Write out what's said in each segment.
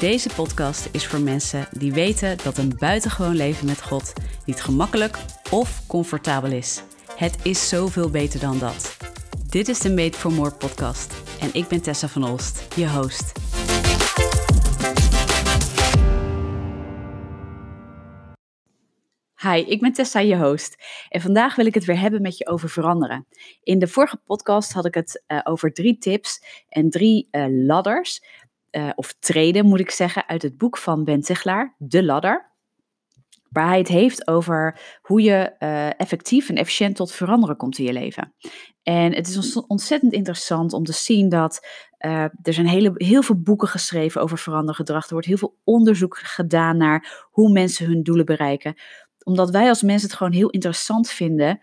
Deze podcast is voor mensen die weten dat een buitengewoon leven met God niet gemakkelijk of comfortabel is. Het is zoveel beter dan dat. Dit is de Made for More podcast en ik ben Tessa van Olst, je host. Hi, ik ben Tessa, je host. En vandaag wil ik het weer hebben met je over veranderen. In de vorige podcast had ik het uh, over drie tips en drie uh, ladders, uh, of treden moet ik zeggen, uit het boek van Ben Tichelaar, De Ladder. Waar hij het heeft over hoe je effectief en efficiënt tot veranderen komt in je leven. En het is ontzettend interessant om te zien dat er zijn hele, heel veel boeken geschreven over verandergedrag. Er wordt heel veel onderzoek gedaan naar hoe mensen hun doelen bereiken omdat wij als mensen het gewoon heel interessant vinden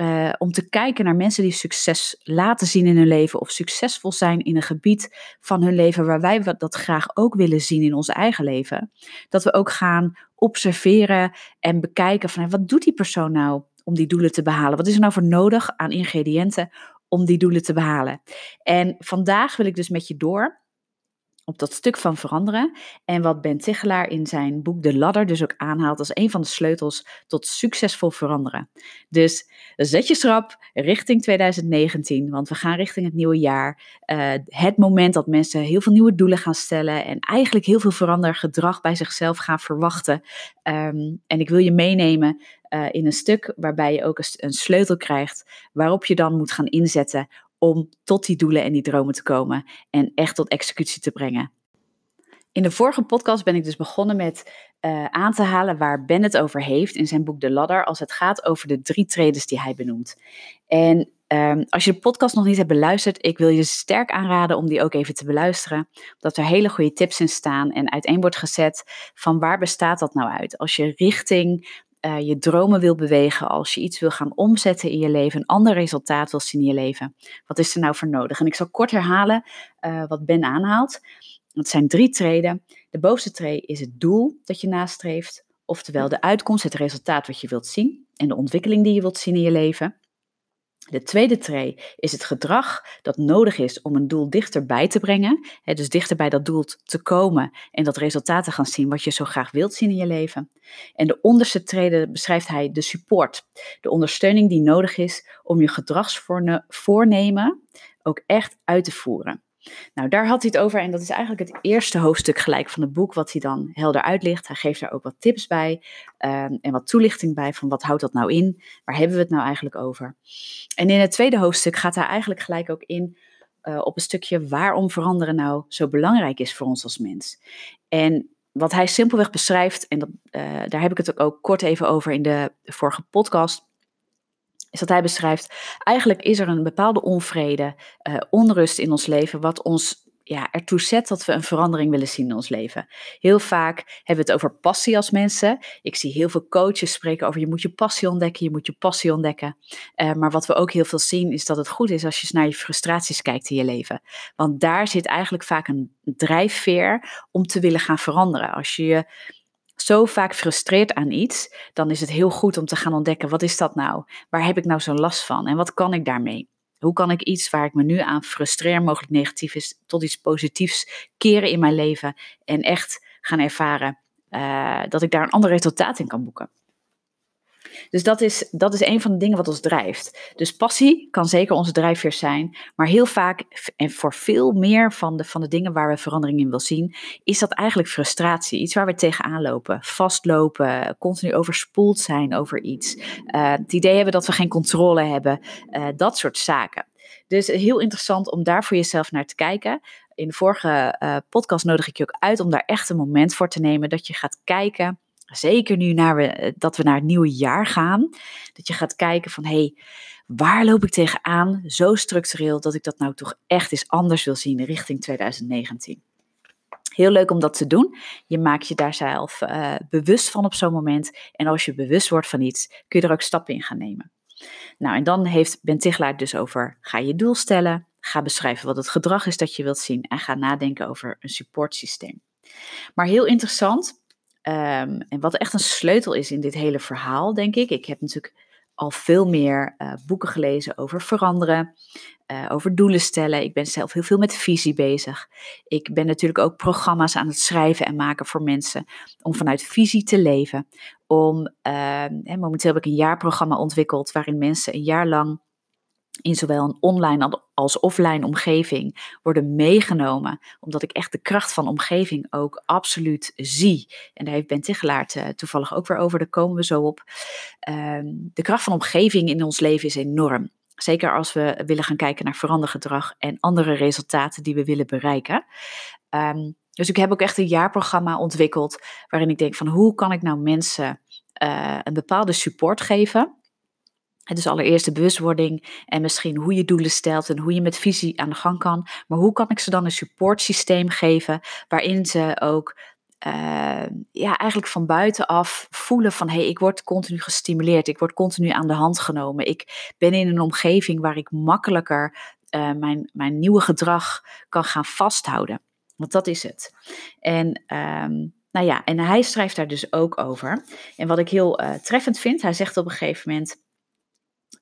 uh, om te kijken naar mensen die succes laten zien in hun leven of succesvol zijn in een gebied van hun leven waar wij dat graag ook willen zien in ons eigen leven. Dat we ook gaan observeren en bekijken van wat doet die persoon nou om die doelen te behalen? Wat is er nou voor nodig aan ingrediënten om die doelen te behalen? En vandaag wil ik dus met je door op dat stuk van veranderen. En wat Ben Tichelaar in zijn boek De Ladder dus ook aanhaalt als een van de sleutels tot succesvol veranderen. Dus zet je schrap richting 2019, want we gaan richting het nieuwe jaar. Uh, het moment dat mensen heel veel nieuwe doelen gaan stellen en eigenlijk heel veel verandergedrag bij zichzelf gaan verwachten. Um, en ik wil je meenemen uh, in een stuk waarbij je ook een sleutel krijgt waarop je dan moet gaan inzetten om tot die doelen en die dromen te komen en echt tot executie te brengen. In de vorige podcast ben ik dus begonnen met uh, aan te halen waar Ben het over heeft in zijn boek De Ladder, als het gaat over de drie tredes die hij benoemt. En um, als je de podcast nog niet hebt beluisterd, ik wil je sterk aanraden om die ook even te beluisteren. Omdat er hele goede tips in staan en uiteen wordt gezet van waar bestaat dat nou uit. Als je richting uh, je dromen wil bewegen, als je iets wil gaan omzetten in je leven, een ander resultaat wil zien in je leven. Wat is er nou voor nodig? En ik zal kort herhalen uh, wat Ben aanhaalt. Het zijn drie treden. De bovenste tree is het doel dat je nastreeft, oftewel de uitkomst, het resultaat wat je wilt zien en de ontwikkeling die je wilt zien in je leven. De tweede tree is het gedrag dat nodig is om een doel dichterbij te brengen. Hè, dus dichter bij dat doel te komen en dat resultaat te gaan zien wat je zo graag wilt zien in je leven. En de onderste trede beschrijft hij de support. De ondersteuning die nodig is om je gedragsvoornemen ook echt uit te voeren. Nou, daar had hij het over en dat is eigenlijk het eerste hoofdstuk gelijk van het boek, wat hij dan helder uitlicht. Hij geeft daar ook wat tips bij um, en wat toelichting bij van wat houdt dat nou in, waar hebben we het nou eigenlijk over. En in het tweede hoofdstuk gaat hij eigenlijk gelijk ook in uh, op een stukje waarom veranderen nou zo belangrijk is voor ons als mens. En wat hij simpelweg beschrijft, en dat, uh, daar heb ik het ook kort even over in de vorige podcast, is dat hij beschrijft, eigenlijk is er een bepaalde onvrede, uh, onrust in ons leven, wat ons ja, ertoe zet dat we een verandering willen zien in ons leven. Heel vaak hebben we het over passie als mensen. Ik zie heel veel coaches spreken over je moet je passie ontdekken, je moet je passie ontdekken. Uh, maar wat we ook heel veel zien is dat het goed is als je naar je frustraties kijkt in je leven. Want daar zit eigenlijk vaak een drijfveer om te willen gaan veranderen. Als je je zo vaak frustreert aan iets, dan is het heel goed om te gaan ontdekken, wat is dat nou? Waar heb ik nou zo'n last van en wat kan ik daarmee? Hoe kan ik iets waar ik me nu aan frustreer, mogelijk negatief is, tot iets positiefs keren in mijn leven en echt gaan ervaren uh, dat ik daar een ander resultaat in kan boeken? Dus dat is, dat is een van de dingen wat ons drijft. Dus passie kan zeker onze drijfveer zijn, maar heel vaak en voor veel meer van de, van de dingen waar we verandering in willen zien, is dat eigenlijk frustratie. Iets waar we tegenaan lopen, vastlopen, continu overspoeld zijn over iets. Uh, het idee hebben dat we geen controle hebben, uh, dat soort zaken. Dus heel interessant om daar voor jezelf naar te kijken. In de vorige uh, podcast nodig ik je ook uit om daar echt een moment voor te nemen dat je gaat kijken zeker nu naar we, eh, dat we naar het nieuwe jaar gaan, dat je gaat kijken van hé, hey, waar loop ik tegenaan zo structureel dat ik dat nou toch echt eens anders wil zien richting 2019. Heel leuk om dat te doen. Je maakt je daar zelf uh, bewust van op zo'n moment. En als je bewust wordt van iets, kun je er ook stappen in gaan nemen. Nou, en dan heeft Ben Tichelaar dus over: ga je doel stellen, ga beschrijven wat het gedrag is dat je wilt zien en ga nadenken over een supportsysteem. Maar heel interessant, Um, en wat echt een sleutel is in dit hele verhaal, denk ik. Ik heb natuurlijk al veel meer uh, boeken gelezen over veranderen, uh, over doelen stellen. Ik ben zelf heel veel met visie bezig. Ik ben natuurlijk ook programma's aan het schrijven en maken voor mensen om vanuit visie te leven. Om, uh, momenteel heb ik een jaarprogramma ontwikkeld waarin mensen een jaar lang in zowel een online als offline omgeving worden meegenomen. Omdat ik echt de kracht van omgeving ook absoluut zie. En daar heeft Ben Tichelaert uh, toevallig ook weer over, daar komen we zo op. Uh, de kracht van omgeving in ons leven is enorm. Zeker als we willen gaan kijken naar verandergedrag en andere resultaten die we willen bereiken. Um, dus ik heb ook echt een jaarprogramma ontwikkeld waarin ik denk van hoe kan ik nou mensen uh, een bepaalde support geven dus allereerst de bewustwording en misschien hoe je doelen stelt en hoe je met visie aan de gang kan. Maar hoe kan ik ze dan een supportsysteem geven waarin ze ook uh, ja, eigenlijk van buitenaf voelen van hé, hey, ik word continu gestimuleerd, ik word continu aan de hand genomen. Ik ben in een omgeving waar ik makkelijker uh, mijn, mijn nieuwe gedrag kan gaan vasthouden. Want dat is het. En um, nou ja, en hij schrijft daar dus ook over. En wat ik heel uh, treffend vind, hij zegt op een gegeven moment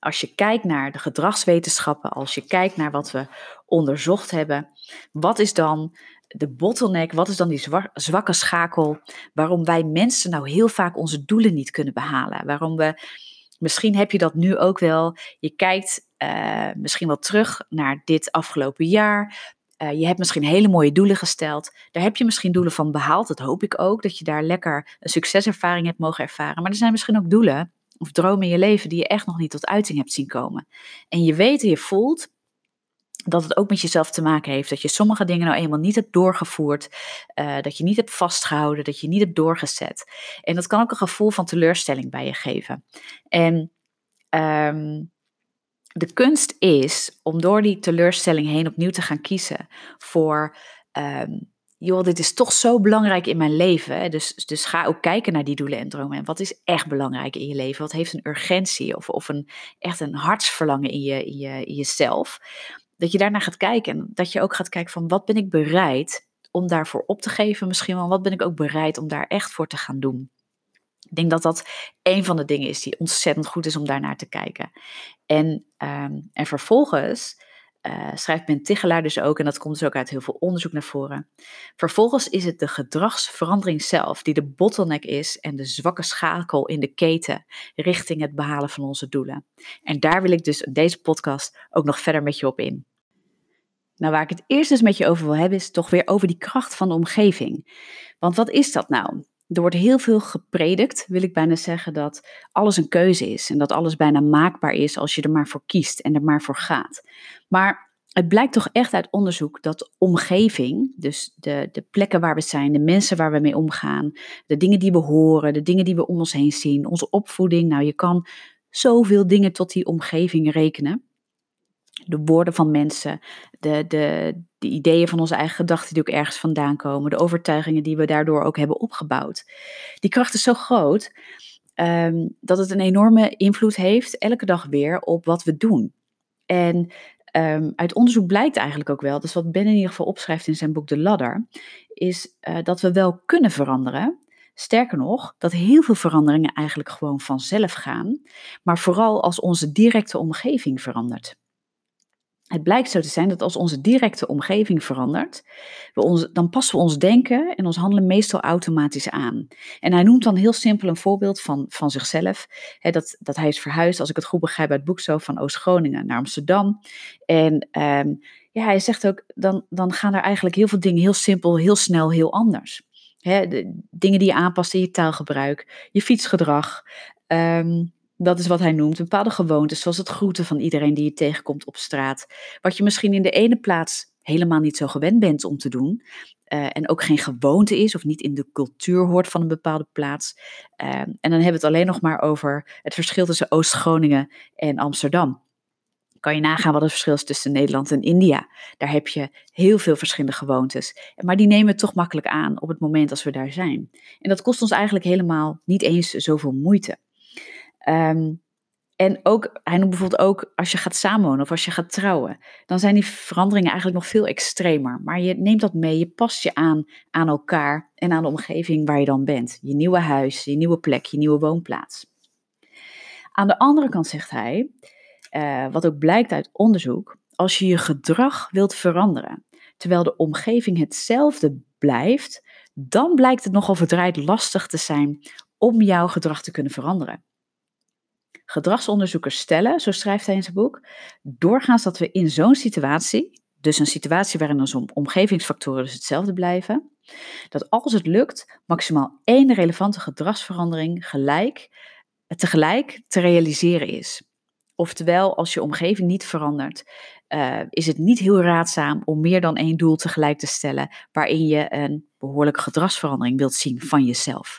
als je kijkt naar de gedragswetenschappen, als je kijkt naar wat we onderzocht hebben, wat is dan de bottleneck, wat is dan die zwakke schakel waarom wij mensen nou heel vaak onze doelen niet kunnen behalen? Waarom we, misschien heb je dat nu ook wel, je kijkt uh, misschien wel terug naar dit afgelopen jaar. Uh, je hebt misschien hele mooie doelen gesteld. Daar heb je misschien doelen van behaald. Dat hoop ik ook, dat je daar lekker een succeservaring hebt mogen ervaren. Maar er zijn misschien ook doelen of dromen in je leven die je echt nog niet tot uiting hebt zien komen. En je weet en je voelt dat het ook met jezelf te maken heeft. Dat je sommige dingen nou eenmaal niet hebt doorgevoerd. Uh, dat je niet hebt vastgehouden. Dat je niet hebt doorgezet. En dat kan ook een gevoel van teleurstelling bij je geven. En um, de kunst is om door die teleurstelling heen opnieuw te gaan kiezen voor um, joh, dit is toch zo belangrijk in mijn leven. Dus, dus ga ook kijken naar die doelen en dromen. En wat is echt belangrijk in je leven? Wat heeft een urgentie of, of een, echt een hartsverlangen in, je, in, je, in jezelf? Dat je daarnaar gaat kijken en dat je ook gaat kijken van wat ben ik bereid om daarvoor op te geven misschien wel. Wat ben ik ook bereid om daar echt voor te gaan doen? Ik denk dat dat een van de dingen is die ontzettend goed is om daarnaar te kijken. En, um, en vervolgens uh, schrijft Ben Tichelaar dus ook, en dat komt dus ook uit heel veel onderzoek naar voren. Vervolgens is het de gedragsverandering zelf die de bottleneck is en de zwakke schakel in de keten richting het behalen van onze doelen. En daar wil ik dus deze podcast ook nog verder met je op in. Nou, waar ik het eerst dus met je over wil hebben, is toch weer over die kracht van de omgeving. Want wat is dat nou? Er wordt heel veel gepredikt, wil ik bijna zeggen, dat alles een keuze is en dat alles bijna maakbaar is als je er maar voor kiest en er maar voor gaat. Maar het blijkt toch echt uit onderzoek dat omgeving, dus de, de plekken waar we zijn, de mensen waar we mee omgaan, de dingen die we horen, de dingen die we om ons heen zien, onze opvoeding, nou je kan zoveel dingen tot die omgeving rekenen de woorden van mensen, de, de, de ideeën van onze eigen gedachten die ook ergens vandaan komen, de overtuigingen die we daardoor ook hebben opgebouwd. Die kracht is zo groot um, dat het een enorme invloed heeft, elke dag weer, op wat we doen. En um, uit onderzoek blijkt eigenlijk ook wel, dus wat Ben in ieder geval opschrijft in zijn boek De Ladder, is uh, dat we wel kunnen veranderen. Sterker nog, dat heel veel veranderingen eigenlijk gewoon vanzelf gaan, maar vooral als onze directe omgeving verandert. Het blijkt zo te zijn dat als onze directe omgeving verandert, we dan passen we ons denken en ons handelen meestal automatisch aan. En hij noemt dan heel simpel een voorbeeld van, van zichzelf. Dat, dat hij is verhuisd, als ik het goed begrijp, uit het boek zo van Oost-Groningen naar Amsterdam. En um, ja, hij zegt ook, dan, dan gaan er eigenlijk heel veel dingen heel simpel, heel snel, heel anders. Dingen die je aanpast in je taalgebruik, je fietsgedrag. Um, dat is wat hij noemt, bepaalde gewoontes, zoals het groeten van iedereen die je tegenkomt op straat. Wat je misschien in de ene plaats helemaal niet zo gewend bent om te doen. Uh, en ook geen gewoonte is of niet in de cultuur hoort van een bepaalde plaats. Uh, en dan hebben we het alleen nog maar over het verschil tussen Oost-Groningen en Amsterdam. Kan je nagaan wat het verschil is tussen Nederland en India? Daar heb je heel veel verschillende gewoontes. Maar die nemen we toch makkelijk aan op het moment als we daar zijn. En dat kost ons eigenlijk helemaal niet eens zoveel moeite. Um, en ook, hij noemt bijvoorbeeld ook als je gaat samenwonen of als je gaat trouwen, dan zijn die veranderingen eigenlijk nog veel extremer. Maar je neemt dat mee, je past je aan aan elkaar en aan de omgeving waar je dan bent. Je nieuwe huis, je nieuwe plek, je nieuwe woonplaats. Aan de andere kant zegt hij, uh, wat ook blijkt uit onderzoek, als je je gedrag wilt veranderen, terwijl de omgeving hetzelfde blijft, dan blijkt het nogal verdraaid lastig te zijn om jouw gedrag te kunnen veranderen. Gedragsonderzoekers stellen, zo schrijft hij in zijn boek, doorgaans dat we in zo'n situatie, dus een situatie waarin onze omgevingsfactoren dus hetzelfde blijven, dat als het lukt, maximaal één relevante gedragsverandering gelijk, tegelijk te realiseren is. Oftewel, als je omgeving niet verandert, uh, is het niet heel raadzaam om meer dan één doel tegelijk te stellen waarin je een behoorlijke gedragsverandering wilt zien van jezelf.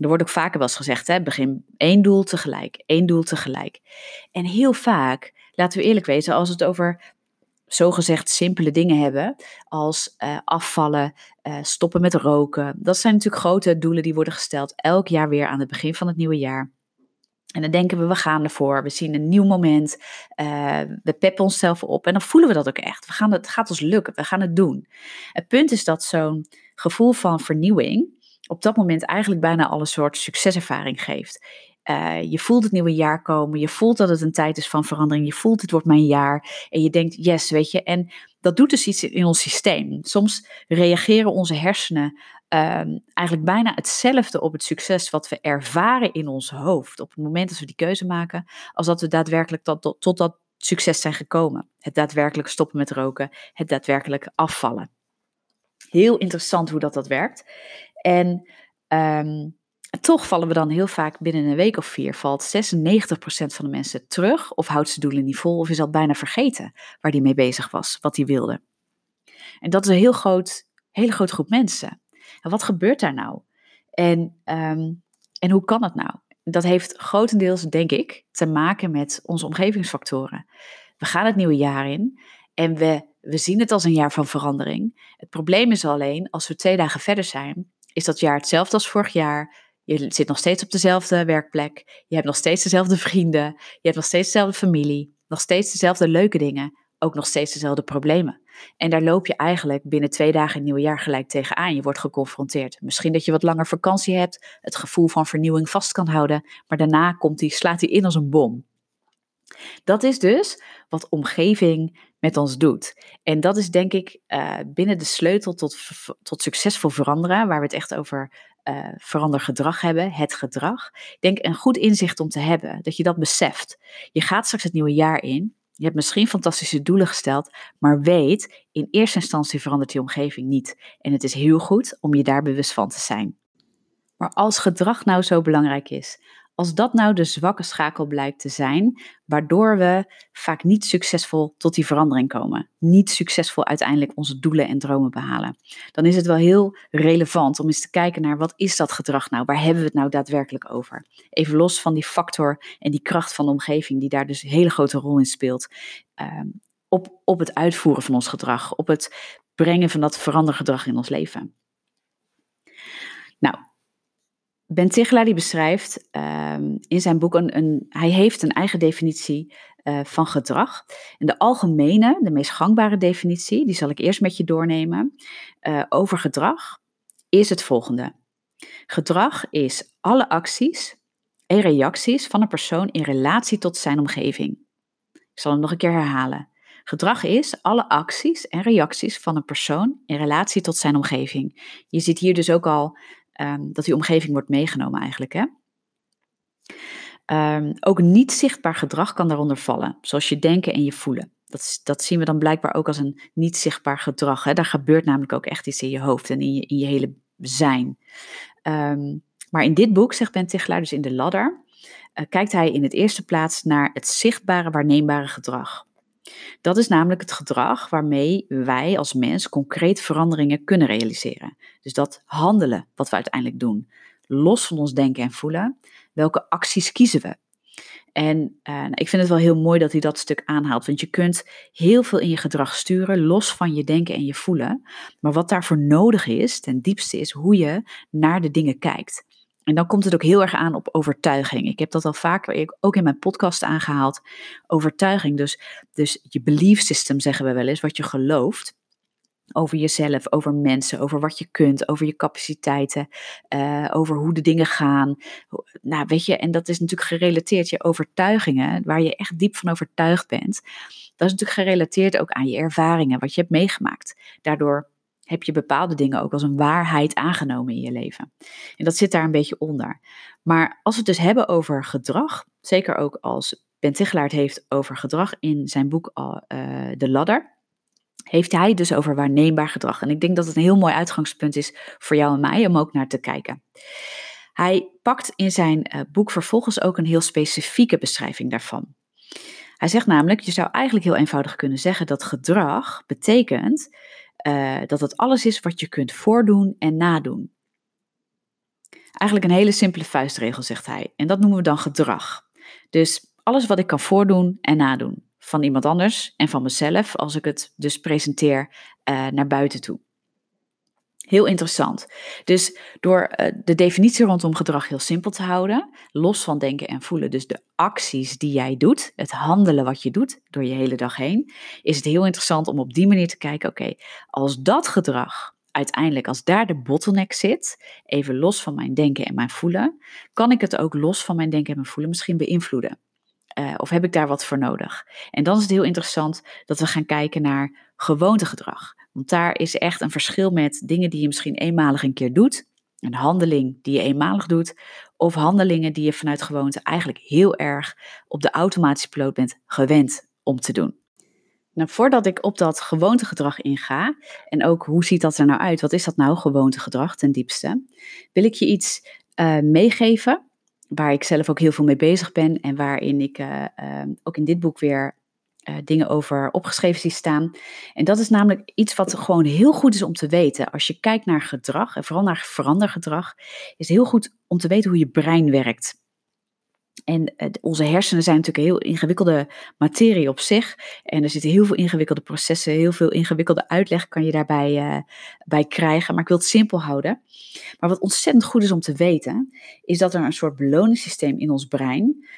Er wordt ook vaker wel eens gezegd, hè, begin één doel tegelijk, één doel tegelijk. En heel vaak, laten we eerlijk wezen, als het over zogezegd simpele dingen hebben, als uh, afvallen, uh, stoppen met roken. Dat zijn natuurlijk grote doelen die worden gesteld elk jaar weer aan het begin van het nieuwe jaar. En dan denken we, we gaan ervoor, we zien een nieuw moment, uh, we peppen onszelf op en dan voelen we dat ook echt. We gaan het gaat ons lukken, we gaan het doen. Het punt is dat zo'n gevoel van vernieuwing op dat moment eigenlijk bijna al een soort succeservaring geeft. Uh, je voelt het nieuwe jaar komen, je voelt dat het een tijd is van verandering, je voelt het wordt mijn jaar en je denkt yes, weet je. En dat doet dus iets in ons systeem. Soms reageren onze hersenen um, eigenlijk bijna hetzelfde op het succes wat we ervaren in ons hoofd op het moment dat we die keuze maken, als dat we daadwerkelijk tot, tot, tot dat succes zijn gekomen. Het daadwerkelijk stoppen met roken, het daadwerkelijk afvallen. Heel interessant hoe dat, dat werkt. En um, toch vallen we dan heel vaak binnen een week of vier, valt 96% van de mensen terug of houdt ze doelen niet vol of is al bijna vergeten waar die mee bezig was, wat hij wilde. En dat is een heel groot, hele grote groep mensen. En wat gebeurt daar nou? En, um, en hoe kan dat nou? Dat heeft grotendeels, denk ik, te maken met onze omgevingsfactoren. We gaan het nieuwe jaar in en we, we zien het als een jaar van verandering. Het probleem is alleen, als we twee dagen verder zijn, is dat jaar hetzelfde als vorig jaar. Je zit nog steeds op dezelfde werkplek. Je hebt nog steeds dezelfde vrienden. Je hebt nog steeds dezelfde familie. Nog steeds dezelfde leuke dingen. Ook nog steeds dezelfde problemen. En daar loop je eigenlijk binnen twee dagen het nieuwe jaar gelijk tegenaan. Je wordt geconfronteerd. Misschien dat je wat langer vakantie hebt, het gevoel van vernieuwing vast kan houden, maar daarna komt die, slaat hij in als een bom. Dat is dus wat omgeving met ons doet. En dat is denk ik uh, binnen de sleutel tot, tot succesvol veranderen, waar we het echt over uh, verander gedrag hebben, het gedrag. Denk een goed inzicht om te hebben, dat je dat beseft. Je gaat straks het nieuwe jaar in. Je hebt misschien fantastische doelen gesteld, maar weet, in eerste instantie verandert die omgeving niet. En het is heel goed om je daar bewust van te zijn. Maar als gedrag nou zo belangrijk is, als dat nou de zwakke schakel blijkt te zijn, waardoor we vaak niet succesvol tot die verandering komen, niet succesvol uiteindelijk onze doelen en dromen behalen, dan is het wel heel relevant om eens te kijken naar wat is dat gedrag nou, waar hebben we het nou daadwerkelijk over? Even los van die factor en die kracht van de omgeving die daar dus een hele grote rol in speelt, uh, op, op het uitvoeren van ons gedrag, op het brengen van dat verandergedrag in ons leven. Nou, Ben Tichelaar die beschrijft um, in zijn boek, een, een, hij heeft een eigen definitie uh, van gedrag. En de algemene, de meest gangbare definitie, die zal ik eerst met je doornemen, uh, over gedrag, is het volgende. Gedrag is alle acties en reacties van een persoon in relatie tot zijn omgeving. Ik zal hem nog een keer herhalen. Gedrag is alle acties en reacties van een persoon in relatie tot zijn omgeving. Je ziet hier dus ook al um, dat die omgeving wordt meegenomen eigenlijk. Hè? Um, ook niet zichtbaar gedrag kan daaronder vallen, zoals je denken en je voelen. Dat, dat zien we dan blijkbaar ook als een niet zichtbaar gedrag. Hè? Daar gebeurt namelijk ook echt iets in je hoofd en in je, in je hele zijn. Um, maar in dit boek, zegt Ben Tichelaar, dus in de ladder, uh, kijkt hij in het eerste plaats naar het zichtbare, waarneembare gedrag. Dat is namelijk het gedrag waarmee wij als mens concreet veranderingen kunnen realiseren. Dus dat handelen wat we uiteindelijk doen, los van ons denken en voelen, welke acties kiezen we? En uh, ik vind het wel heel mooi dat hij dat stuk aanhaalt, want je kunt heel veel in je gedrag sturen, los van je denken en je voelen. Maar wat daarvoor nodig is, ten diepste, is hoe je naar de dingen kijkt. En dan komt het ook heel erg aan op overtuiging. Ik heb dat al vaker ook in mijn podcast aangehaald. Overtuiging, dus, dus je belief system zeggen we wel eens, wat je gelooft. over jezelf, over mensen, over wat je kunt, over je capaciteiten, uh, over hoe de dingen gaan. Nou, weet je, en dat is natuurlijk gerelateerd je overtuigingen, waar je echt diep van overtuigd bent. Dat is natuurlijk gerelateerd ook aan je ervaringen, wat je hebt meegemaakt. Daardoor heb je bepaalde dingen ook als een waarheid aangenomen in je leven. En dat zit daar een beetje onder. Maar als we het dus hebben over gedrag, zeker ook als Ben heeft over gedrag in zijn boek De Ladder, heeft hij dus over waarneembaar gedrag. En ik denk dat het een heel mooi uitgangspunt is voor jou en mij om ook naar te kijken. Hij pakt in zijn uh, boek vervolgens ook een heel specifieke beschrijving daarvan. Hij zegt namelijk, je zou eigenlijk heel eenvoudig kunnen zeggen dat gedrag betekent uh, dat het alles is wat je kunt voordoen en nadoen. Eigenlijk een hele simpele vuistregel, zegt hij. En dat noemen we dan gedrag. Dus alles wat ik kan voordoen en nadoen. Van iemand anders en van mezelf, als ik het dus presenteer uh, naar buiten toe. Heel interessant. Dus door uh, de definitie rondom gedrag heel simpel te houden, los van denken en voelen, dus de acties die jij doet, het handelen wat je doet door je hele dag heen, is het heel interessant om op die manier te kijken, oké, als dat gedrag uiteindelijk, als daar de bottleneck zit, even los van mijn denken en mijn voelen, kan ik het ook los van mijn denken en mijn voelen misschien beïnvloeden. Uh, of heb ik daar wat voor nodig? En dan is het heel interessant dat we gaan kijken naar gewoontegedrag. Want daar is echt een verschil met dingen die je misschien eenmalig een keer doet, een handeling die je eenmalig doet, of handelingen die je vanuit gewoonte eigenlijk heel erg op de automatische piloot bent gewend om te doen. Nou, voordat ik op dat gewoontegedrag inga, en ook hoe ziet dat er nou uit, wat is dat nou, gewoontegedrag ten diepste, wil ik je iets uh, meegeven waar ik zelf ook heel veel mee bezig ben en waarin ik uh, uh, ook in dit boek weer uh, dingen over opgeschreven zie staan. En dat is namelijk iets wat gewoon heel goed is om te weten. Als je kijkt naar gedrag, en vooral naar verandergedrag, is het heel goed om te weten hoe je brein werkt. En uh, onze hersenen zijn natuurlijk heel ingewikkelde materie op zich. En er zitten heel veel ingewikkelde processen, heel veel ingewikkelde uitleg kan je daarbij uh, bij krijgen. Maar ik wil het simpel houden. Maar wat ontzettend goed is om te weten, is dat er een soort beloningssysteem in ons brein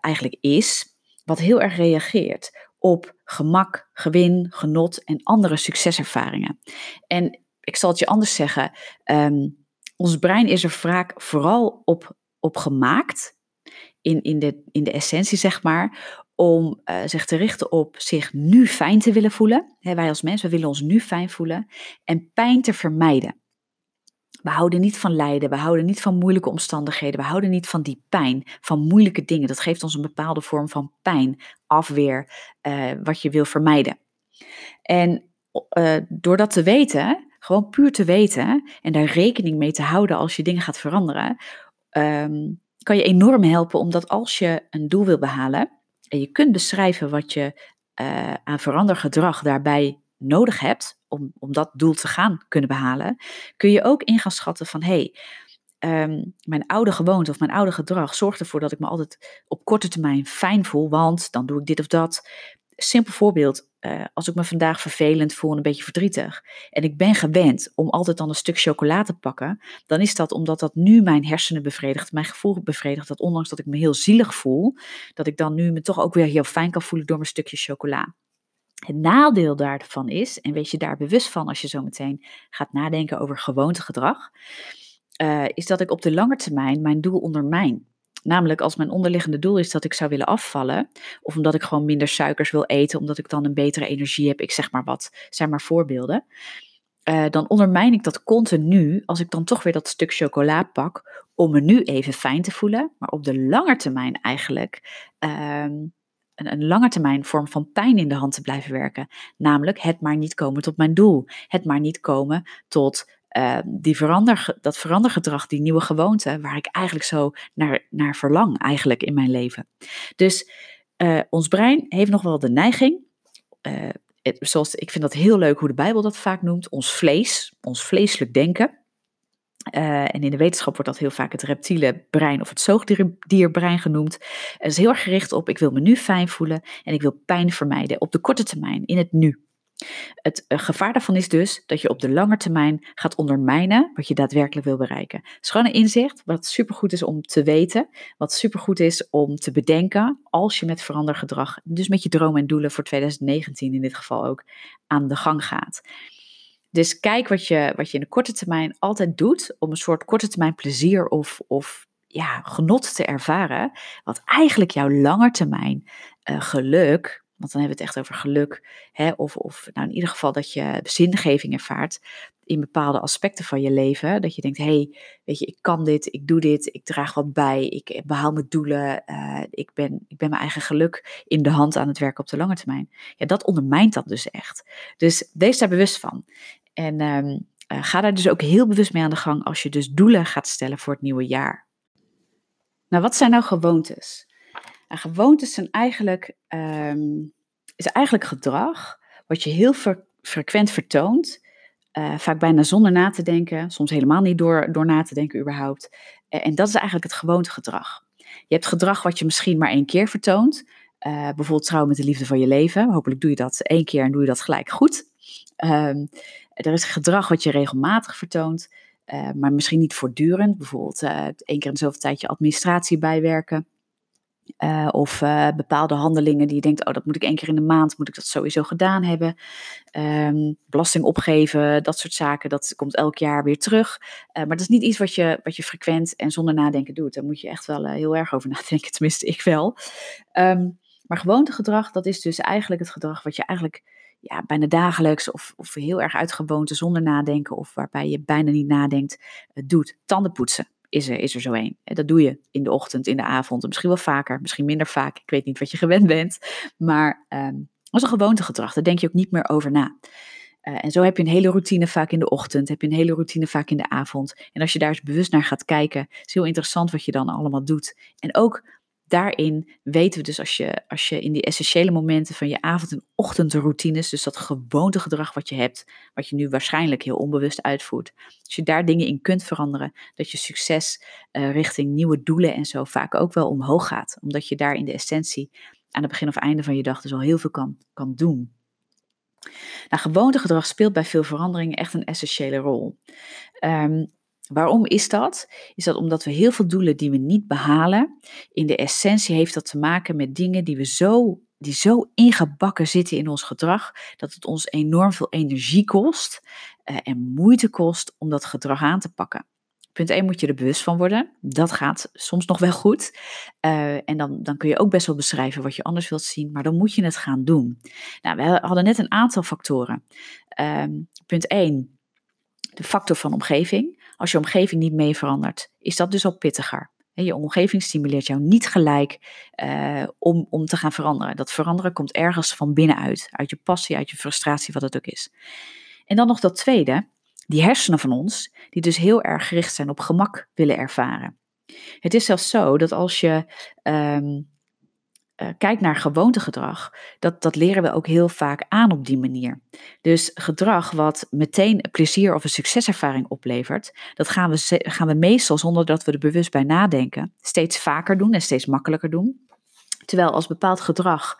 eigenlijk is wat heel erg reageert op gemak, gewin, genot en andere succeservaringen. En ik zal het je anders zeggen, um, ons brein is er vaak vooral op, op gemaakt, in, in, de, in de essentie zeg maar, om uh, zich te richten op zich nu fijn te willen voelen. Wij als mensen, willen ons nu fijn voelen en pijn te vermijden. We houden niet van lijden, we houden niet van moeilijke omstandigheden, we houden niet van die pijn, van moeilijke dingen. Dat geeft ons een bepaalde vorm van pijn, afweer, uh, wat je wil vermijden. En uh, door dat te weten, gewoon puur te weten en daar rekening mee te houden als je dingen gaat veranderen, um, kan je enorm helpen omdat als je een doel wil behalen en je kunt beschrijven wat je uh, aan verandergedrag daarbij nodig hebt om, om dat doel te gaan kunnen behalen, kun je ook in schatten van hey, um, mijn oude gewoonte of mijn oude gedrag zorgt ervoor dat ik me altijd op korte termijn fijn voel, want dan doe ik dit of dat. Simpel voorbeeld, uh, als ik me vandaag vervelend voel en een beetje verdrietig en ik ben gewend om altijd dan een stuk chocola te pakken, dan is dat omdat dat nu mijn hersenen bevredigt, mijn gevoel bevredigt, dat ondanks dat ik me heel zielig voel, dat ik dan nu me toch ook weer heel fijn kan voelen door mijn stukje chocola. Het nadeel daarvan is, en wees je daar bewust van als je zo meteen gaat nadenken over gewoontegedrag, uh, is dat ik op de lange termijn mijn doel ondermijn. Namelijk als mijn onderliggende doel is dat ik zou willen afvallen, of omdat ik gewoon minder suikers wil eten, omdat ik dan een betere energie heb, ik zeg maar wat, zijn maar voorbeelden. Uh, dan ondermijn ik dat continu als ik dan toch weer dat stuk chocola pak om me nu even fijn te voelen, maar op de lange termijn eigenlijk uh, een, een lange termijn vorm van pijn in de hand te blijven werken. Namelijk het maar niet komen tot mijn doel. Het maar niet komen tot uh, die verander, dat verandergedrag, die nieuwe gewoonte, waar ik eigenlijk zo naar, naar verlang eigenlijk in mijn leven. Dus uh, ons brein heeft nog wel de neiging, het, zoals ik vind dat heel leuk hoe de Bijbel dat vaak noemt, ons vlees, ons vleeselijk denken. Uh, en in de wetenschap wordt dat heel vaak het reptiele brein of het zoogdierbrein genoemd. Het is heel erg gericht op ik wil me nu fijn voelen en ik wil pijn vermijden op de korte termijn, in het nu. Het uh, gevaar daarvan is dus dat je op de lange termijn gaat ondermijnen wat je daadwerkelijk wil bereiken. Het is gewoon een inzicht wat supergoed is om te weten, wat supergoed is om te bedenken als je met verandergedrag, dus met je dromen en doelen voor 2019 in dit geval ook, aan de gang gaat. Dus kijk wat je, wat je in de korte termijn altijd doet om een soort korte termijn plezier of, of ja, genot te ervaren, wat eigenlijk jouw langetermijn uh, geluk, want dan hebben we het echt over geluk, hè, of, of nou in ieder geval dat je zingeving ervaart in bepaalde aspecten van je leven. Dat je denkt, hé, hey, weet je, ik kan dit, ik doe dit, ik draag wat bij, ik behaal mijn doelen, uh, ik, ben, ik ben mijn eigen geluk in de hand aan het werken op de lange termijn. Ja, dat ondermijnt dat dus echt. Dus wees daar bewust van. En um, uh, ga daar dus ook heel bewust mee aan de gang als je dus doelen gaat stellen voor het nieuwe jaar. Nou, wat zijn nou gewoontes? Nou, gewoontes zijn eigenlijk, um, is eigenlijk gedrag wat je heel frequent vertoont. Uh, vaak bijna zonder na te denken, soms helemaal niet door, door na te denken überhaupt. En dat is eigenlijk het gewoontegedrag. Je hebt gedrag wat je misschien maar één keer vertoont. Uh, bijvoorbeeld trouwen met de liefde van je leven. Hopelijk doe je dat één keer en doe je dat gelijk goed. Um, er is gedrag wat je regelmatig vertoont, uh, maar misschien niet voortdurend. Bijvoorbeeld uh, één keer in zoveel tijd je administratie bijwerken. Uh, of bepaalde handelingen die je denkt, oh dat moet ik één keer in de maand, moet ik dat sowieso gedaan hebben. Um, belasting opgeven, dat soort zaken, dat komt elk jaar weer terug. maar dat is niet iets wat je, wat je frequent en zonder nadenken doet. Daar moet je echt wel heel erg over nadenken, tenminste ik wel. Um, maar gewoontegedrag, dat is dus eigenlijk het gedrag wat je eigenlijk ja, bijna dagelijks of, of heel erg uit gewoonte zonder nadenken of waarbij je bijna niet nadenkt, uh, doet. Tanden poetsen is er, is er zo één. Dat doe je in de ochtend, in de avond, misschien wel vaker, misschien minder vaak. Ik weet niet wat je gewend bent, maar um, als een gewoontegedrag, daar denk je ook niet meer over na. Uh, en zo heb je een hele routine vaak in de ochtend, heb je een hele routine vaak in de avond. En als je daar eens bewust naar gaat kijken, is heel interessant wat je dan allemaal doet. En ook daarin weten we dus als je, als je in die essentiële momenten van je avond- en ochtendroutines, dus dat gewoontegedrag wat je hebt, wat je nu waarschijnlijk heel onbewust uitvoert, als je daar dingen in kunt veranderen, dat je succes uh, richting nieuwe doelen en zo vaak ook wel omhoog gaat. Omdat je daar in de essentie aan het begin of einde van je dag dus al heel veel kan, kan doen. Nou, gewoontegedrag speelt bij veel veranderingen echt een essentiële rol. Um, Waarom is dat? Is dat omdat we heel veel doelen die we niet behalen, in de essentie heeft dat te maken met dingen die we zo, die zo ingebakken zitten in ons gedrag, dat het ons enorm veel energie kost uh, en moeite kost om dat gedrag aan te pakken. Punt 1 moet je er bewust van worden. Dat gaat soms nog wel goed. Uh, en dan, dan kun je ook best wel beschrijven wat je anders wilt zien, maar dan moet je het gaan doen. Nou, we hadden net een aantal factoren. Uh, punt 1, de factor van omgeving. Als je omgeving niet mee verandert, is dat dus al pittiger. Je omgeving stimuleert jou niet gelijk uh, om, om te gaan veranderen. Dat veranderen komt ergens van binnenuit, uit je passie, uit je frustratie, wat het ook is. En dan nog dat tweede, die hersenen van ons, die dus heel erg gericht zijn op gemak willen ervaren. Het is zelfs zo dat als je um, uh, kijk naar gewoontegedrag, dat, dat leren we ook heel vaak aan op die manier. Dus gedrag wat meteen plezier of een succeservaring oplevert, dat gaan we, gaan we meestal zonder dat we er bewust bij nadenken, steeds vaker doen en steeds makkelijker doen. Terwijl als bepaald gedrag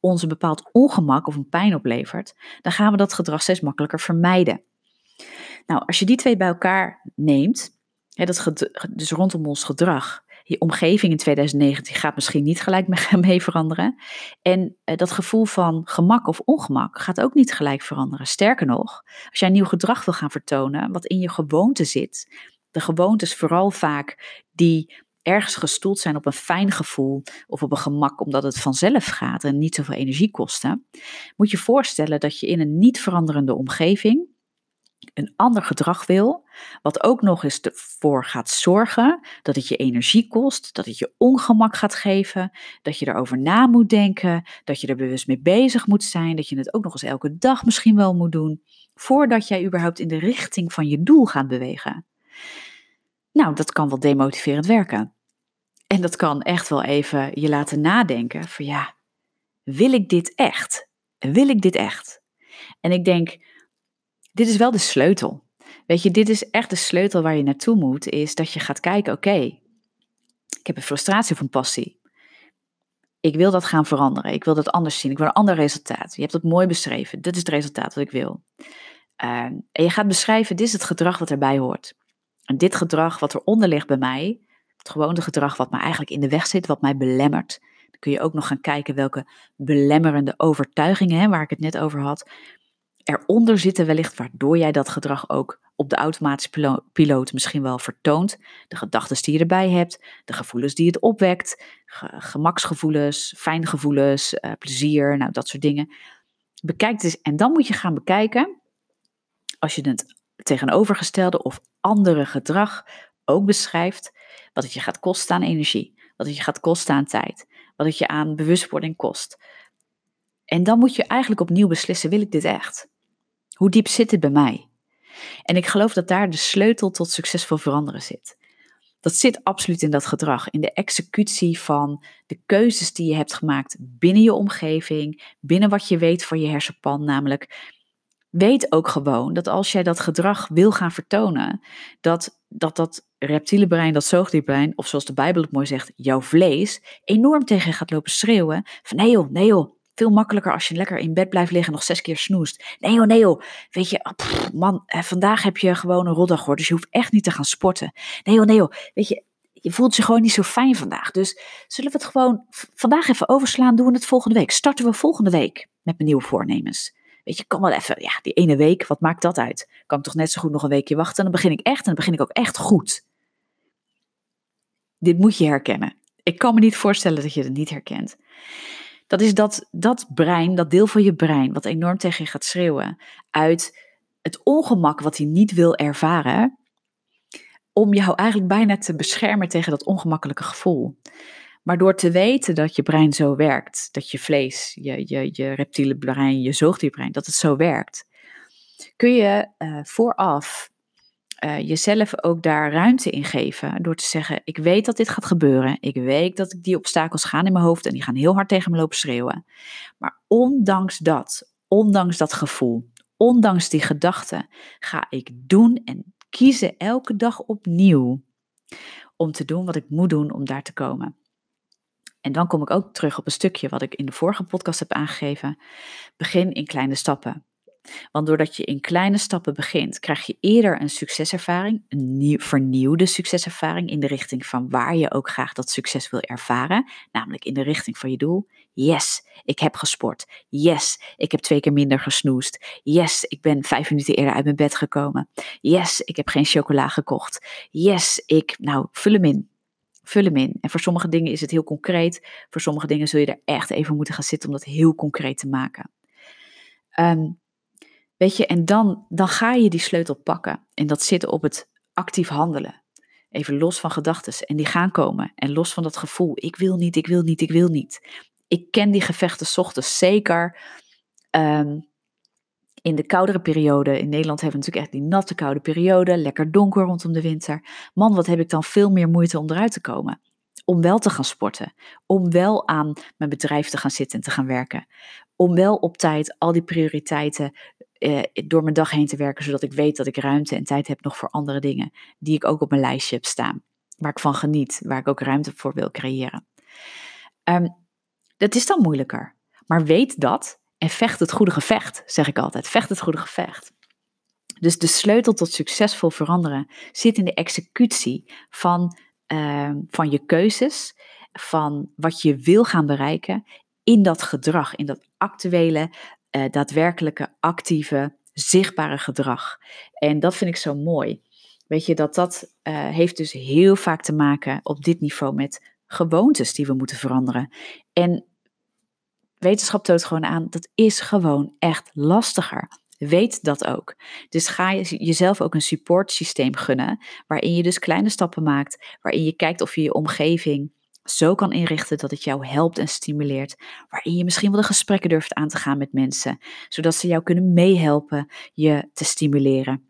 ons een bepaald ongemak of een pijn oplevert, dan gaan we dat gedrag steeds makkelijker vermijden. Nou, als je die twee bij elkaar neemt, dat dus rondom ons gedrag je omgeving in 2019 gaat misschien niet gelijk mee veranderen. En uh, dat gevoel van gemak of ongemak gaat ook niet gelijk veranderen. Sterker nog, als jij nieuw gedrag wil gaan vertonen, wat in je gewoonte zit, de gewoontes vooral vaak die ergens gestoeld zijn op een fijn gevoel of op een gemak omdat het vanzelf gaat en niet zoveel energie kosten, moet je voorstellen dat je in een niet veranderende omgeving een ander gedrag wil, wat ook nog eens ervoor gaat zorgen dat het je energie kost, dat het je ongemak gaat geven, dat je erover na moet denken, dat je er bewust mee bezig moet zijn, dat je het ook nog eens elke dag misschien wel moet doen, voordat jij überhaupt in de richting van je doel gaat bewegen. Nou, dat kan wel demotiverend werken. En dat kan echt wel even je laten nadenken van ja, wil ik dit echt? Wil ik dit echt? En ik denk, dit is wel de sleutel. Weet je, dit is echt de sleutel waar je naartoe moet, is dat je gaat kijken, oké, ik heb een frustratie of een passie. Ik wil dat gaan veranderen. Ik wil dat anders zien. Ik wil een ander resultaat. Je hebt het mooi beschreven. Dit is het resultaat wat ik wil. Uh, en je gaat beschrijven, dit is het gedrag wat erbij hoort. En dit gedrag wat eronder ligt bij mij, het gewone gedrag wat me eigenlijk in de weg zit, wat mij belemmert. Dan kun je ook nog gaan kijken welke belemmerende overtuigingen, hè, waar ik het net over had, eronder zitten wellicht waardoor jij dat gedrag ook op de automatische piloot misschien wel vertoont. De gedachten die je erbij hebt, de gevoelens die het opwekt, gemaksgevoelens, fijne gevoelens, uh, plezier, nou dat soort dingen. Bekijk dus en dan moet je gaan bekijken, als je het tegenovergestelde of andere gedrag ook beschrijft, wat het je gaat kosten aan energie, wat het je gaat kosten aan tijd, wat het je aan bewustwording kost. En dan moet je eigenlijk opnieuw beslissen, wil ik dit echt? Hoe diep zit dit bij mij? En ik geloof dat daar de sleutel tot succesvol veranderen zit. Dat zit absoluut in dat gedrag, in de executie van de keuzes die je hebt gemaakt binnen je omgeving, binnen wat je weet van je hersenpan, namelijk weet ook gewoon dat als jij dat gedrag wil gaan vertonen, dat dat, dat reptiele brein, dat zoogdierbrein, of zoals de Bijbel het mooi zegt, jouw vlees, enorm tegen gaat lopen schreeuwen van nee joh, nee joh, veel makkelijker als je lekker in bed blijft liggen en nog zes keer snoest. Nee joh, nee. Weet je, man, eh, vandaag heb je gewoon een rotdag hoor, dus je hoeft echt niet te gaan sporten. Nee joh, nee. Weet je, je voelt je gewoon niet zo fijn vandaag. Dus zullen we het gewoon vandaag even overslaan, doen we het volgende week. Starten we volgende week met mijn nieuwe voornemens. Weet je, kan wel even, ja, die ene week, wat maakt dat uit? Kan toch net zo goed nog een weekje wachten? En dan begin ik echt, en dan begin ik ook echt goed. Dit moet je herkennen. Ik kan me niet voorstellen dat je het niet herkent. Dat is dat, dat brein, dat deel van je brein, wat enorm tegen je gaat schreeuwen, uit het ongemak wat hij niet wil ervaren, om jou eigenlijk bijna te beschermen tegen dat ongemakkelijke gevoel. Maar door te weten dat je brein zo werkt, dat je vlees, je, je, je reptiele brein, je zoogdierbrein, dat het zo werkt, kun je uh, vooraf uh, jezelf ook daar ruimte in geven. Door te zeggen: Ik weet dat dit gaat gebeuren. Ik weet dat die obstakels gaan in mijn hoofd en die gaan heel hard tegen me lopen schreeuwen. Maar ondanks dat, ondanks dat gevoel, ondanks die gedachten, ga ik doen en kiezen elke dag opnieuw om te doen wat ik moet doen om daar te komen. En dan kom ik ook terug op een stukje wat ik in de vorige podcast heb aangegeven. Begin in kleine stappen. Want doordat je in kleine stappen begint, krijg je eerder een succeservaring, een nieuw, vernieuwde succeservaring in de richting van waar je ook graag dat succes wil ervaren, namelijk in de richting van je doel. Yes, ik heb gesport. Yes, ik heb twee keer minder gesnoest. Yes, ik ben vijf minuten eerder uit mijn bed gekomen. Yes, ik heb geen chocola gekocht. Yes, ik, nou, vul hem in. Vul hem in. En voor sommige dingen is het heel concreet. Voor sommige dingen zul je er echt even moeten gaan zitten om dat heel concreet te maken. Um, Weet je, en dan, dan ga je die sleutel pakken. En dat zit op het actief handelen. Even los van gedachten. En die gaan komen. En los van dat gevoel. Ik wil niet, ik wil niet, ik wil niet. Ik ken die gevechten ochtends zeker. Ehm, in de koudere periode. In Nederland hebben we natuurlijk echt die natte koude periode. Lekker donker rondom de winter. Man, wat heb ik dan veel meer moeite om eruit te komen. Om wel te gaan sporten. Om wel aan mijn bedrijf te gaan zitten en te gaan werken. Om wel op tijd al die prioriteiten eh, door mijn dag heen te werken, zodat ik weet dat ik ruimte en tijd heb nog voor andere dingen die ik ook op mijn lijstje heb staan, waar ik van geniet, waar ik ook ruimte voor wil creëren. Um, dat is dan moeilijker, maar weet dat en vecht het goede gevecht, zeg ik altijd. Vecht het goede gevecht. Dus de sleutel tot succesvol veranderen zit in de executie van, uh, van je keuzes, van wat je wil gaan bereiken in dat gedrag, in dat actuele uh, daadwerkelijke, actieve, zichtbare gedrag. En dat vind ik zo mooi. Weet je, dat dat uh, heeft dus heel vaak te maken op dit niveau met gewoontes die we moeten veranderen. En wetenschap toont gewoon aan, dat is gewoon echt lastiger. Weet dat ook. Dus ga je jezelf ook een supportsysteem gunnen, waarin je dus kleine stappen maakt, waarin je kijkt of je je omgeving zo kan inrichten dat het jou helpt en stimuleert, waarin je misschien wel de gesprekken durft aan te gaan met mensen, zodat ze jou kunnen meehelpen je te stimuleren,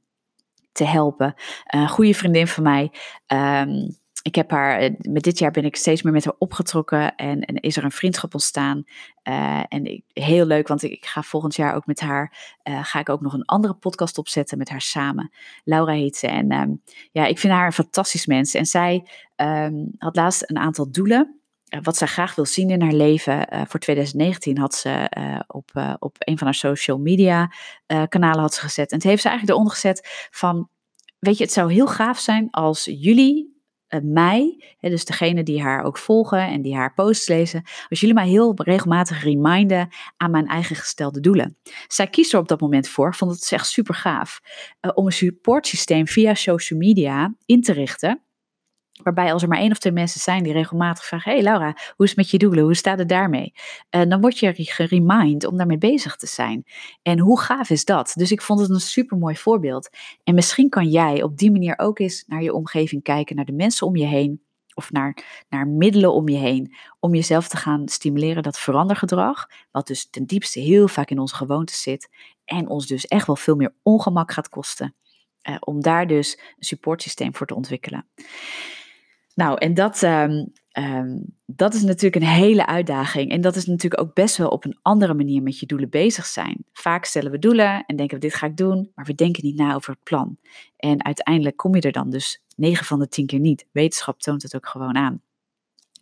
te helpen. Een goede vriendin van mij. Um, ik heb haar, eh, met dit jaar ben ik steeds meer met haar opgetrokken en, en is er een vriendschap ontstaan. Uh, en heel leuk, want ik, ga volgend jaar ook met haar, uh, ga ik ook nog een andere podcast opzetten met haar samen. Laura heet ze en um, ja, ik vind haar een fantastisch mens. En zij um, had laatst een aantal doelen wat zij graag wil zien in haar leven. Voor 2019 had ze op, op een van haar social media kanalen had ze gezet. En het heeft ze eigenlijk eronder gezet van, weet je, het zou heel gaaf zijn als jullie mij, hè, dus degene die haar ook volgen en die haar posts lezen, als jullie mij heel regelmatig reminden aan mijn eigen gestelde doelen. Zij kiest er op dat moment voor, vond het echt super gaaf, uh, om een supportsysteem via social media in te richten Waarbij als er maar één of twee mensen zijn die regelmatig vragen: Hey Laura, hoe is het met je doelen? Hoe staat het daarmee? Uh, dan word je geremind om daarmee bezig te zijn. En hoe gaaf is dat? Dus ik vond het een super mooi voorbeeld. En misschien kan jij op die manier ook eens naar je omgeving kijken, naar de mensen om je heen. Of naar, naar middelen om je heen. Om jezelf te gaan stimuleren dat verandergedrag. Wat dus ten diepste heel vaak in onze gewoontes zit. En ons dus echt wel veel meer ongemak gaat kosten. Uh, om daar dus een supportsysteem voor te ontwikkelen. Nou, en dat, um, um, dat is natuurlijk een hele uitdaging. En dat is natuurlijk ook best wel op een andere manier met je doelen bezig zijn. Vaak stellen we doelen en denken we dit ga ik doen, maar we denken niet na over het plan. En uiteindelijk kom je er dan dus 9 van de 10 keer niet. Wetenschap toont het ook gewoon aan.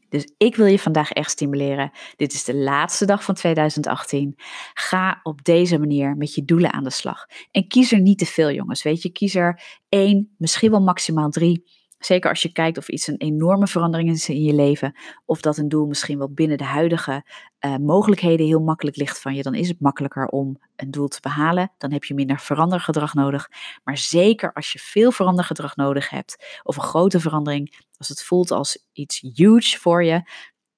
Dus ik wil je vandaag echt stimuleren. Dit is de laatste dag van 2018. Ga op deze manier met je doelen aan de slag. En kies er niet te veel, jongens. Weet je, kies er één, misschien wel maximaal drie Zeker als je kijkt of iets een enorme verandering is in je leven, of dat een doel misschien wel binnen de huidige uh, mogelijkheden heel makkelijk ligt van je, dan is het makkelijker om een doel te behalen. Dan heb je minder verandergedrag nodig. Maar zeker als je veel verandergedrag nodig hebt, of een grote verandering, als het voelt als iets huge voor je,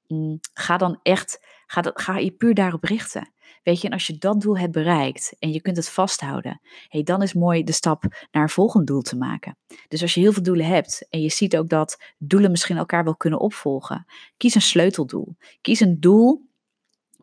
mm, ga dan echt, ga, ga je puur daarop richten. Weet je, en als je dat doel hebt bereikt en je kunt het vasthouden, hey, dan is mooi de stap naar een volgend doel te maken. Dus als je heel veel doelen hebt en je ziet ook dat doelen misschien elkaar wel kunnen opvolgen, kies een sleuteldoel. Kies een doel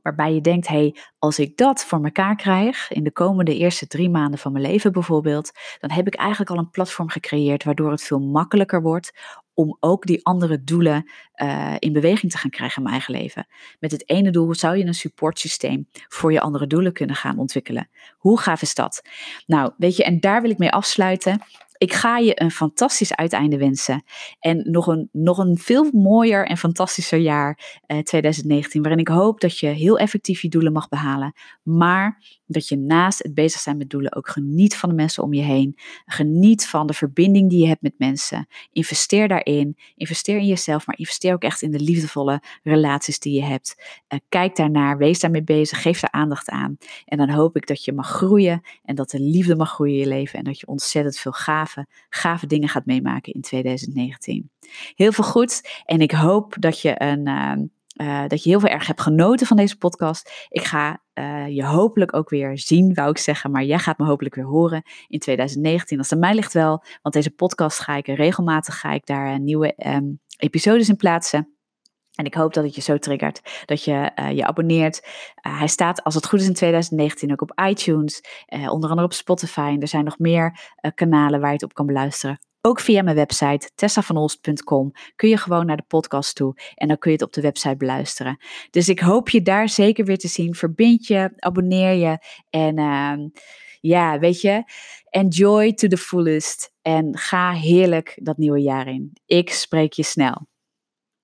waarbij je denkt, hey, als ik dat voor elkaar krijg, in de komende eerste drie maanden van mijn leven bijvoorbeeld, dan heb ik eigenlijk al een platform gecreëerd waardoor het veel makkelijker wordt om ook die andere doelen uh, in beweging te gaan krijgen in mijn eigen leven. Met het ene doel zou je een supportsysteem voor je andere doelen kunnen gaan ontwikkelen. Hoe gaaf is dat? Nou, weet je, en daar wil ik mee afsluiten. Ik ga je een fantastisch uiteinde wensen. En nog een, nog een veel mooier en fantastischer jaar eh, 2019. Waarin ik hoop dat je heel effectief je doelen mag behalen. Maar dat je naast het bezig zijn met doelen ook geniet van de mensen om je heen. Geniet van de verbinding die je hebt met mensen. Investeer daarin. Investeer in jezelf. Maar investeer ook echt in de liefdevolle relaties die je hebt. Uh, kijk daarnaar. Wees daarmee bezig. Geef daar aandacht aan. En dan hoop ik dat je mag groeien. En dat de liefde mag groeien in je leven. En dat je ontzettend veel gaaf gave, dingen gaat meemaken in 2019. Heel veel goed en ik hoop dat je, een, ehm, eh, dat je heel veel erg hebt genoten van deze podcast. Ik ga uh, je hopelijk ook weer zien, wou ik zeggen, maar jij gaat me hopelijk weer horen in 2019. Als het aan mij ligt wel, want deze podcast ga ik regelmatig ga ik daar nieuwe um, episodes in plaatsen. En ik hoop dat het je zo triggert dat je uh, je abonneert. Hij staat, als het goed is, in 2019 ook op iTunes, onder andere op Spotify. En er zijn nog meer kanalen waar je het op kan beluisteren. Ook via mijn website tessavanolst.com kun je gewoon naar de podcast toe en dan kun je het op de website beluisteren. Dus ik hoop je daar zeker weer te zien. Verbind je, abonneer je en ehm, ja, weet je, enjoy to the fullest en ga heerlijk dat nieuwe jaar in. Ik spreek je snel.